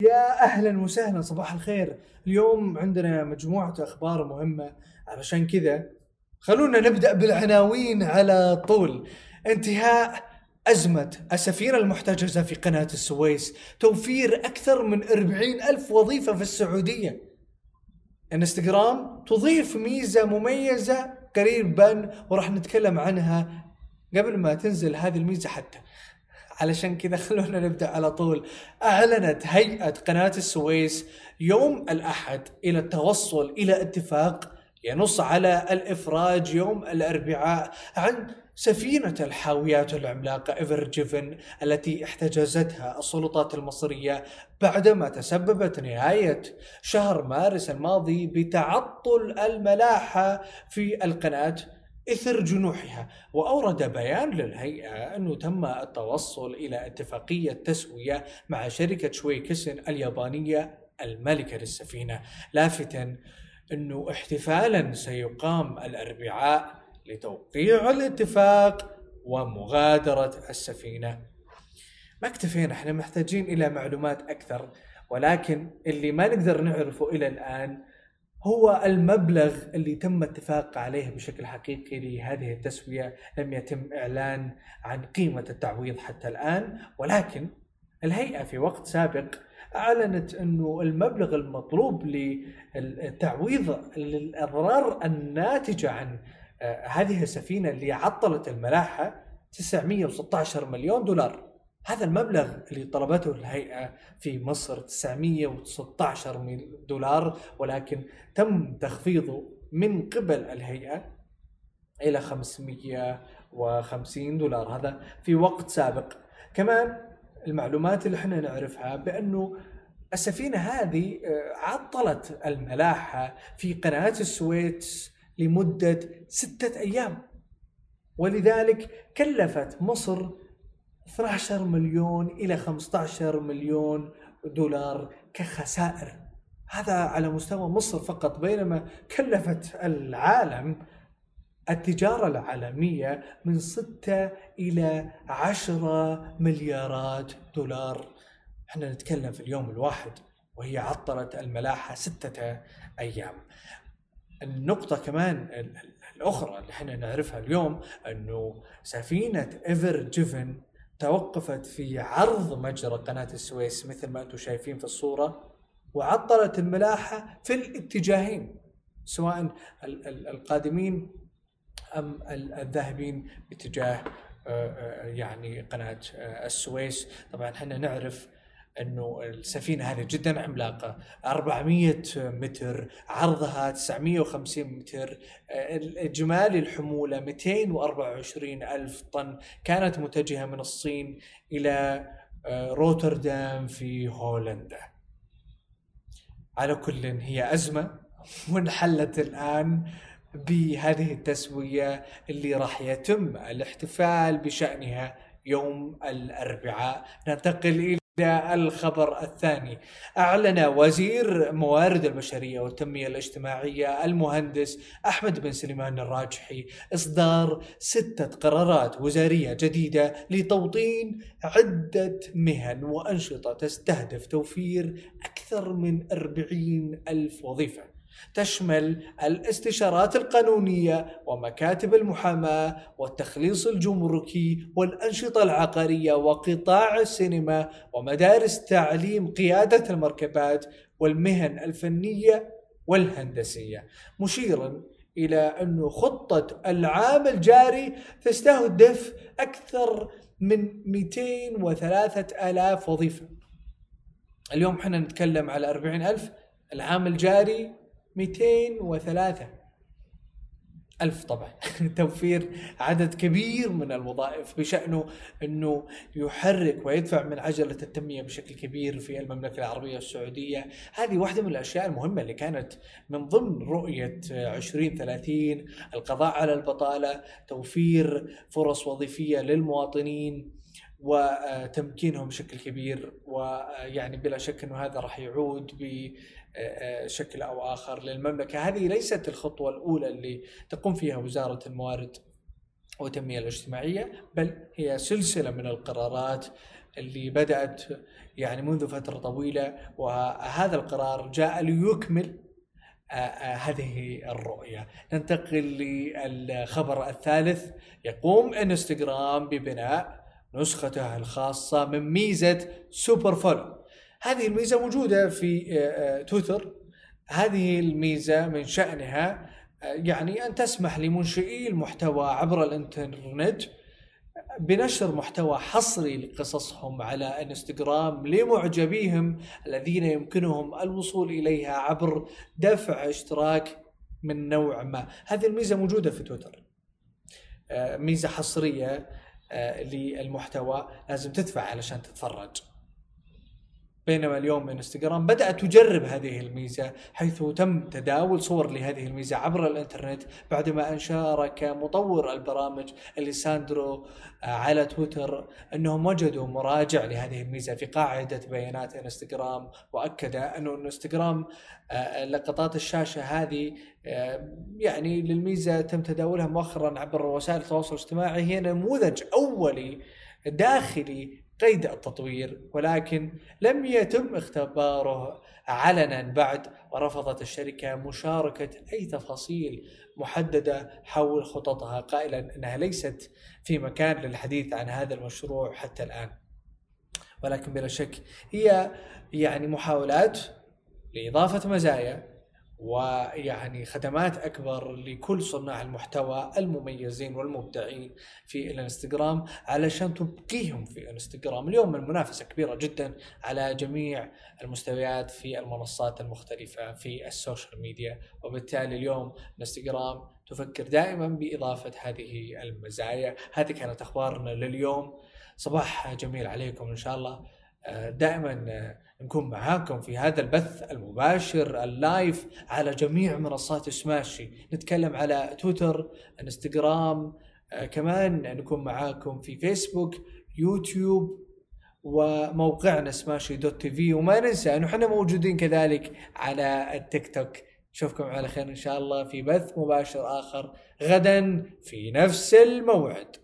يا أهلا وسهلا صباح الخير. اليوم عندنا مجموعة أخبار مهمة. علشان كذا خلونا نبدأ بالعناوين على طول. انتهاء أزمة السفينة المحتجزة في قناة السويس. توفير أكثر من أربعين ألف وظيفة في السعودية. انستغرام تضيف ميزة مميزة قريبا وراح نتكلم عنها قبل ما تنزل هذه الميزة حتى. علشان كذا خلونا نبدأ على طول. أعلنت هيئة قناة السويس يوم الأحد إلى التوصل إلى اتفاق ينص على الإفراج يوم الأربعاء عن سفينة الحاويات العملاقة ايفر جيفن التي احتجزتها السلطات المصرية بعدما تسببت نهاية شهر مارس الماضي بتعطل الملاحة في القناة إثر جنوحها. وأورد بيان للهيئة أنه تم التوصل إلى اتفاقية تسوية مع شركة شويكسن اليابانية الملكة للسفينة. لافتا أنه احتفالا سيقام الأربعاء لتوقيع الاتفاق ومغادرة السفينة. ما اكتفينا إحنا محتاجين إلى معلومات أكثر ولكن اللي ما نقدر نعرفه إلى الآن هو المبلغ اللي تم اتفاق عليه بشكل حقيقي لهذه التسوية لم يتم إعلان عن قيمة التعويض حتى الآن ولكن الهيئة في وقت سابق أعلنت أنه المبلغ المطلوب للتعويض للأضرار الناتجة عن آه، هذه السفينة اللي عطلت الملاحة 916 مليون دولار. هذا المبلغ اللي طلبته الهيئة في مصر 916 دولار ولكن تم تخفيضه من قبل الهيئة إلى 550 دولار. هذا في وقت سابق. كمان المعلومات اللي إحنا نعرفها بأنه السفينة هذه آه، عطلت الملاحة في قناة السويس لمدة ستة أيام. ولذلك كلفت مصر 12 مليون إلى 15 مليون دولار كخسائر. هذا على مستوى مصر فقط بينما كلفت العالم التجارة العالمية من 6 إلى 10 مليارات دولار. إحنا نتكلم في اليوم الواحد وهي عطلت الملاحة ستة أيام. النقطة كمان الأخرى اللي إحنا نعرفها اليوم أنه سفينة إيفر جيفن توقفت في عرض مجرى قناة السويس مثل ما أنتم شايفين في الصورة وعطلت الملاحة في الاتجاهين سواء القادمين أم الذاهبين باتجاه آه، آه، يعني قناة آه، السويس. طبعا إحنا نعرف إنه السفينة هذه جدا عملاقة. 400 متر عرضها 950 متر. اجمالي الحمولة 224 ألف طن. كانت متجهة من الصين إلى آه، روتردام في هولندا. على كل هي أزمة وانحلت الآن بهذه التسوية اللي راح يتم الاحتفال بشأنها يوم الأربعاء. ننتقل إلى الخبر الثاني. أعلن وزير موارد البشرية والتنمية الاجتماعية المهندس أحمد بن سليمان الراجحي إصدار ستة قرارات وزارية جديدة لتوطين عدة مهن وأنشطة تستهدف توفير أكثر من أربعين ألف وظيفة. تشمل الاستشارات القانونية ومكاتب المحاماة والتخليص الجمركي والأنشطة العقارية وقطاع السينما ومدارس تعليم قيادة المركبات والمهن الفنية والهندسية. مشيرا إلى أن خطة العام الجاري تستهدف أكثر من 203 ألاف وظيفة. اليوم إحنا نتكلم على 40 ألف. العام الجاري 203 ألف طبعا. توفير عدد كبير من الوظائف بشأنه أنه يحرك ويدفع من عجلة التنمية بشكل كبير في المملكة العربية السعودية. هذه واحدة من الأشياء المهمة اللي كانت من ضمن رؤية 2030 القضاء على البطالة توفير فرص وظيفية للمواطنين. وتمكينهم بشكل كبير ويعني بلا شك إنه هذا راح يعود بشكل أو آخر للمملكة، هذه ليست الخطوة الأولى اللي تقوم فيها وزارة الموارد والتنمية الاجتماعية، بل هي سلسلة من القرارات اللي بدأت يعني منذ فترة طويلة وهذا القرار جاء ليكمل آه، آه، هذه الرؤية. ننتقل للخبر الثالث يقوم إنستغرام ببناء نسخته الخاصة من ميزة super follow. هذه الميزة موجودة في آه، تويتر. هذه الميزة من شأنها يعني أن تسمح لمنشئي المحتوى عبر الإنترنت بنشر محتوى حصري لقصصهم على إنستغرام لمعجبيهم الذين يمكنهم الوصول إليها عبر دفع اشتراك من نوع ما. هذه الميزة موجودة في تويتر. آه، ميزة حصرية آه، للمحتوى لازم تدفع علشان تتفرج. بينما اليوم إنستغرام بدأت تجرب هذه الميزة حيث تم تداول صور لهذه الميزة عبر الإنترنت بعدما ان شارك مطور البرامج أليساندرو آه، على تويتر أنهم وجدوا مراجع لهذه الميزة في قاعدة بيانات إنستغرام وأكد أن إنستغرام آه، لقطات الشاشة هذه آه، يعني للميزة تم تداولها مؤخرا عبر وسائل التواصل الاجتماعي هي نموذج أولي داخلي قيد التطوير ولكن لم يتم اختباره علنا بعد ورفضت الشركة مشاركة أي تفاصيل محددة حول خططها قائلا إنها ليست في مكان للحديث عن هذا المشروع حتى الآن. ولكن بلا شك هي يعني محاولات لإضافة مزايا ويعني خدمات أكبر لكل صناع المحتوى المميزين والمبدعين في الانستغرام علشان تبقيهم في الانستغرام، اليوم المنافسة كبيرة جدا على جميع المستويات في المنصات المختلفة في ال social media، وبالتالي اليوم الانستغرام تفكر دائما بإضافة هذه المزايا، هذه كانت أخبارنا لليوم، صباح جميل عليكم إن شاء الله، دائما آه، نكون معاكم في هذا البث المباشر ال live على جميع منصات سماشي نتكلم على تويتر انستغرام آه كمان نكون معاكم في فيسبوك يوتيوب وموقعنا سماشي دوت تي في. وما ننسى انه إحنا موجودين كذلك على التيك توك. نشوفكم على خير إن شاء الله في بث مباشر آخر غدا في نفس الموعد.